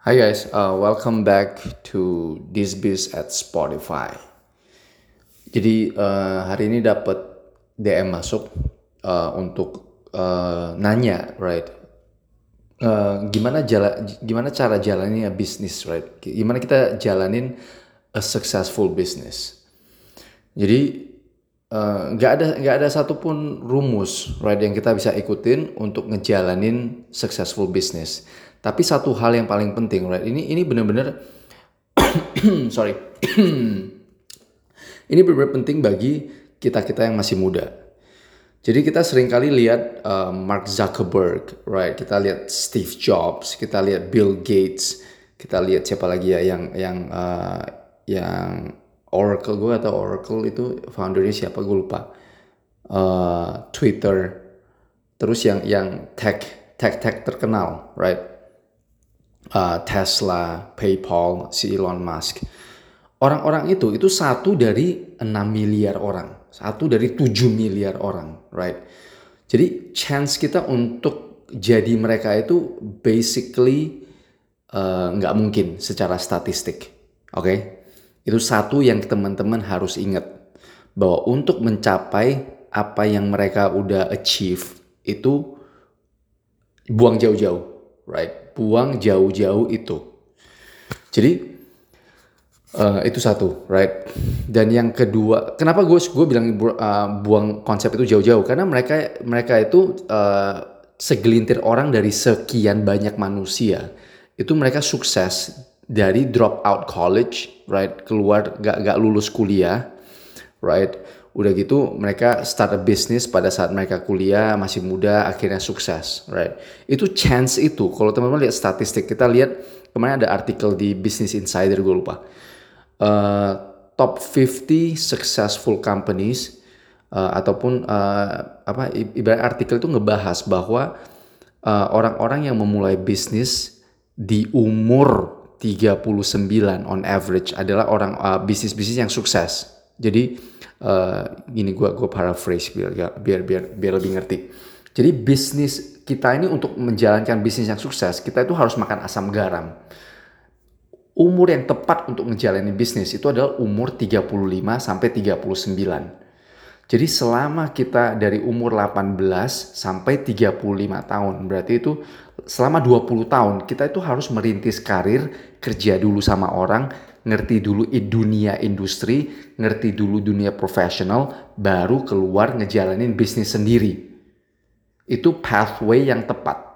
Hi guys, uh, welcome back to This Biz at Spotify. Jadi uh, hari ini dapat DM masuk uh, untuk uh, nanya, right? Uh, gimana jala, gimana cara jalanin bisnis, right? Gimana kita jalanin a successful business? Jadi nggak uh, ada nggak ada satupun rumus, right, yang kita bisa ikutin untuk ngejalanin successful business tapi satu hal yang paling penting, right? Ini ini benar-benar sorry. ini benar-benar penting bagi kita-kita yang masih muda. Jadi kita sering kali lihat uh, Mark Zuckerberg, right? Kita lihat Steve Jobs, kita lihat Bill Gates, kita lihat siapa lagi ya yang yang uh, yang Oracle gue atau Oracle itu foundernya siapa gue lupa. Uh, Twitter, terus yang yang tech tech tech terkenal, right? Uh, Tesla, PayPal, si Elon Musk. Orang-orang itu itu satu dari 6 miliar orang, satu dari 7 miliar orang, right? Jadi chance kita untuk jadi mereka itu basically uh, nggak uh, mungkin secara statistik, oke? Okay? Itu satu yang teman-teman harus ingat bahwa untuk mencapai apa yang mereka udah achieve itu buang jauh-jauh, right? Buang jauh-jauh itu. Jadi uh, itu satu, right? Dan yang kedua, kenapa gue gue bilang uh, buang konsep itu jauh-jauh? Karena mereka mereka itu uh, segelintir orang dari sekian banyak manusia itu mereka sukses dari drop out college, right? Keluar gak gak lulus kuliah, right? Udah gitu mereka start a business pada saat mereka kuliah masih muda akhirnya sukses right? Itu chance itu. Kalau teman-teman lihat statistik kita lihat kemarin ada artikel di Business Insider gue lupa. Uh, top 50 successful companies uh, ataupun uh, apa ibarat artikel itu ngebahas bahwa orang-orang uh, yang memulai bisnis di umur 39 on average adalah orang uh, bisnis-bisnis yang sukses. Jadi uh, gini gue gue paraphrase biar biar biar biar lebih ngerti. Jadi bisnis kita ini untuk menjalankan bisnis yang sukses, kita itu harus makan asam garam. Umur yang tepat untuk menjalani bisnis itu adalah umur 35 sampai 39. Jadi selama kita dari umur 18 sampai 35 tahun, berarti itu selama 20 tahun kita itu harus merintis karir, kerja dulu sama orang, ngerti dulu dunia industri, ngerti dulu dunia profesional, baru keluar ngejalanin bisnis sendiri. Itu pathway yang tepat.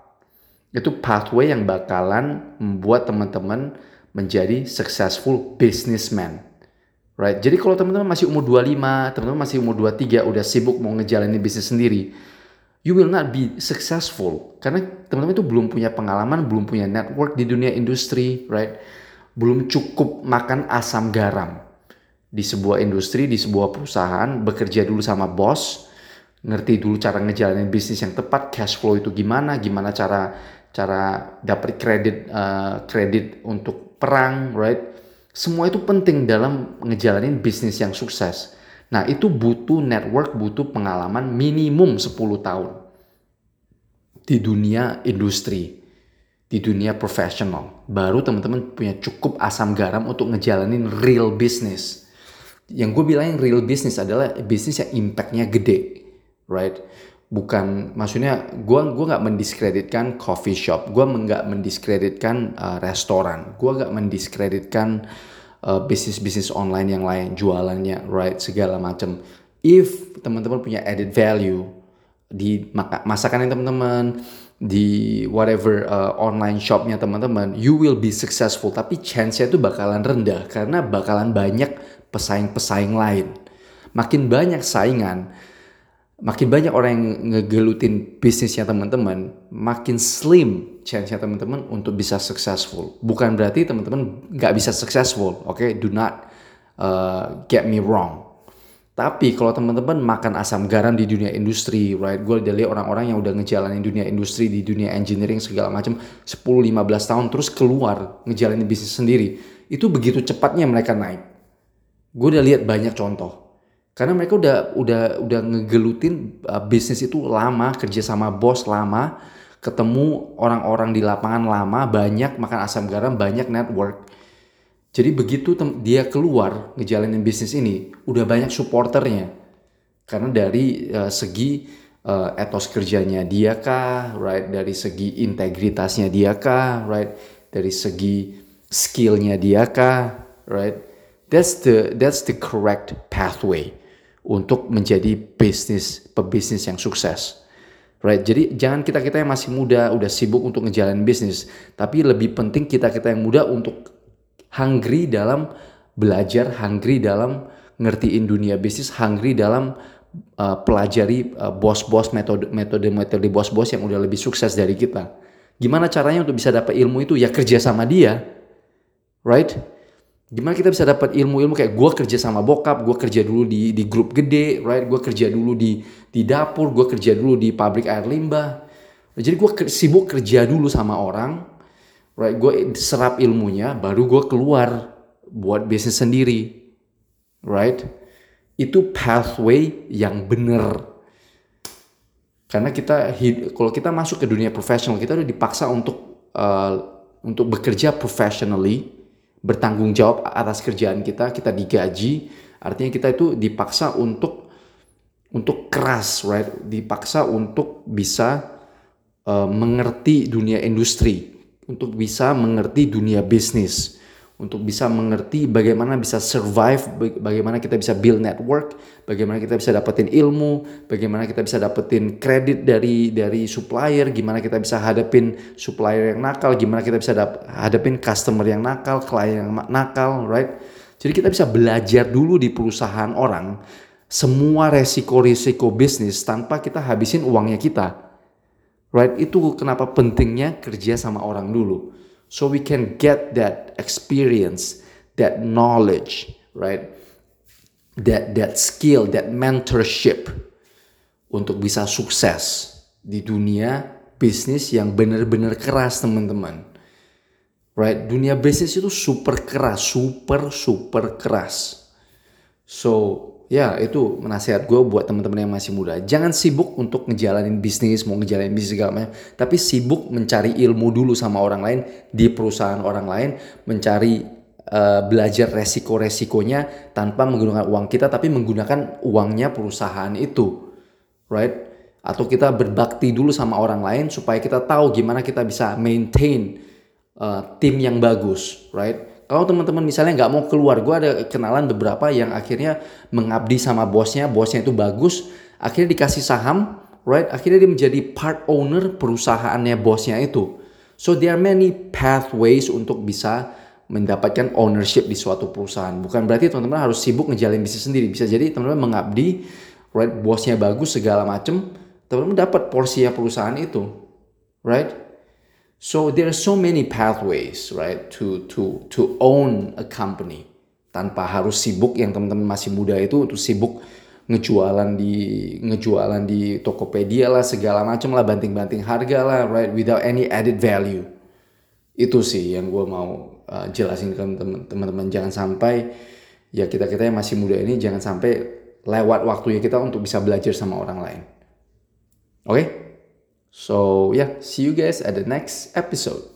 Itu pathway yang bakalan membuat teman-teman menjadi successful businessman. Right? Jadi kalau teman-teman masih umur 25, teman-teman masih umur 23 udah sibuk mau ngejalanin bisnis sendiri, you will not be successful karena teman-teman itu belum punya pengalaman, belum punya network di dunia industri, right? Belum cukup makan asam garam di sebuah industri, di sebuah perusahaan, bekerja dulu sama bos, ngerti dulu cara ngejalanin bisnis yang tepat, cash flow itu gimana, gimana cara cara dapat kredit uh, kredit untuk perang, right? Semua itu penting dalam ngejalanin bisnis yang sukses. Nah, itu butuh network, butuh pengalaman minimum 10 tahun di dunia industri di dunia profesional. Baru teman-teman punya cukup asam garam untuk ngejalanin real business. Yang gue bilang yang real business adalah bisnis yang impactnya gede, right? Bukan, maksudnya gue gue nggak mendiskreditkan coffee shop, gue nggak mendiskreditkan uh, restoran, gue nggak mendiskreditkan uh, bisnis-bisnis online yang lain, jualannya, right, segala macam. If teman-teman punya added value di masakan yang teman-teman, di whatever uh, online shopnya teman-teman, you will be successful. Tapi chance-nya itu bakalan rendah karena bakalan banyak pesaing-pesaing lain. Makin banyak saingan, makin banyak orang yang ngegelutin bisnisnya teman-teman, makin slim chance-nya teman-teman untuk bisa successful. Bukan berarti teman-teman nggak bisa successful, oke? Okay? Do not uh, get me wrong. Tapi kalau teman-teman makan asam garam di dunia industri, right? Gue udah lihat orang-orang yang udah ngejalanin dunia industri di dunia engineering segala macam 10-15 tahun terus keluar ngejalanin bisnis sendiri. Itu begitu cepatnya mereka naik. Gue udah lihat banyak contoh. Karena mereka udah udah udah ngegelutin uh, bisnis itu lama, kerja sama bos lama, ketemu orang-orang di lapangan lama, banyak makan asam garam, banyak network. Jadi begitu dia keluar ngejalanin bisnis ini, udah banyak supporternya. Karena dari uh, segi uh, etos kerjanya dia kah, right? Dari segi integritasnya dia kah, right? Dari segi skillnya dia kah, right? That's the that's the correct pathway untuk menjadi bisnis pebisnis yang sukses. Right, jadi jangan kita kita yang masih muda udah sibuk untuk ngejalanin bisnis, tapi lebih penting kita kita yang muda untuk hungry dalam belajar, hungry dalam ngertiin dunia bisnis, hungry dalam uh, pelajari uh, bos-bos metode metode metode bos-bos yang udah lebih sukses dari kita. Gimana caranya untuk bisa dapat ilmu itu? Ya kerja sama dia, right? gimana kita bisa dapat ilmu-ilmu kayak gue kerja sama bokap, gue kerja dulu di di grup gede, right? Gue kerja dulu di di dapur, gue kerja dulu di pabrik air limbah. Jadi gue sibuk kerja dulu sama orang, right? Gue serap ilmunya, baru gue keluar buat bisnis sendiri, right? Itu pathway yang bener. Karena kita kalau kita masuk ke dunia profesional, kita udah dipaksa untuk uh, untuk bekerja professionally bertanggung jawab atas kerjaan kita, kita digaji, artinya kita itu dipaksa untuk untuk keras, right? Dipaksa untuk bisa uh, mengerti dunia industri, untuk bisa mengerti dunia bisnis untuk bisa mengerti bagaimana bisa survive, bagaimana kita bisa build network, bagaimana kita bisa dapetin ilmu, bagaimana kita bisa dapetin kredit dari dari supplier, gimana kita bisa hadapin supplier yang nakal, gimana kita bisa dap, hadapin customer yang nakal, klien yang nakal, right? Jadi kita bisa belajar dulu di perusahaan orang semua resiko-resiko bisnis tanpa kita habisin uangnya kita. Right? Itu kenapa pentingnya kerja sama orang dulu so we can get that experience, that knowledge, right? That that skill, that mentorship untuk bisa sukses di dunia bisnis yang benar-benar keras, teman-teman. Right? Dunia bisnis itu super keras, super super keras. So, ya itu nasihat gue buat teman-teman yang masih muda. Jangan sibuk untuk ngejalanin bisnis mau ngejalanin bisnis segala macam. Tapi sibuk mencari ilmu dulu sama orang lain di perusahaan orang lain mencari uh, belajar resiko-resikonya tanpa menggunakan uang kita tapi menggunakan uangnya perusahaan itu. Right? Atau kita berbakti dulu sama orang lain supaya kita tahu gimana kita bisa maintain uh, tim yang bagus. Right kalau teman-teman misalnya nggak mau keluar, gue ada kenalan beberapa yang akhirnya mengabdi sama bosnya, bosnya itu bagus, akhirnya dikasih saham, right? Akhirnya dia menjadi part owner perusahaannya bosnya itu. So there are many pathways untuk bisa mendapatkan ownership di suatu perusahaan. Bukan berarti teman-teman harus sibuk ngejalin bisnis sendiri. Bisa jadi teman-teman mengabdi, right? Bosnya bagus segala macem, teman-teman dapat porsi perusahaan itu, right? So there are so many pathways, right, to to to own a company tanpa harus sibuk yang teman-teman masih muda itu untuk sibuk ngejualan di ngejualan di Tokopedia lah segala macam lah banting-banting harga lah right without any added value. Itu sih yang gue mau uh, jelasin ke teman-teman jangan sampai ya kita kita yang masih muda ini jangan sampai lewat waktunya kita untuk bisa belajar sama orang lain. Oke? okay? So, yeah, see you guys at the next episode.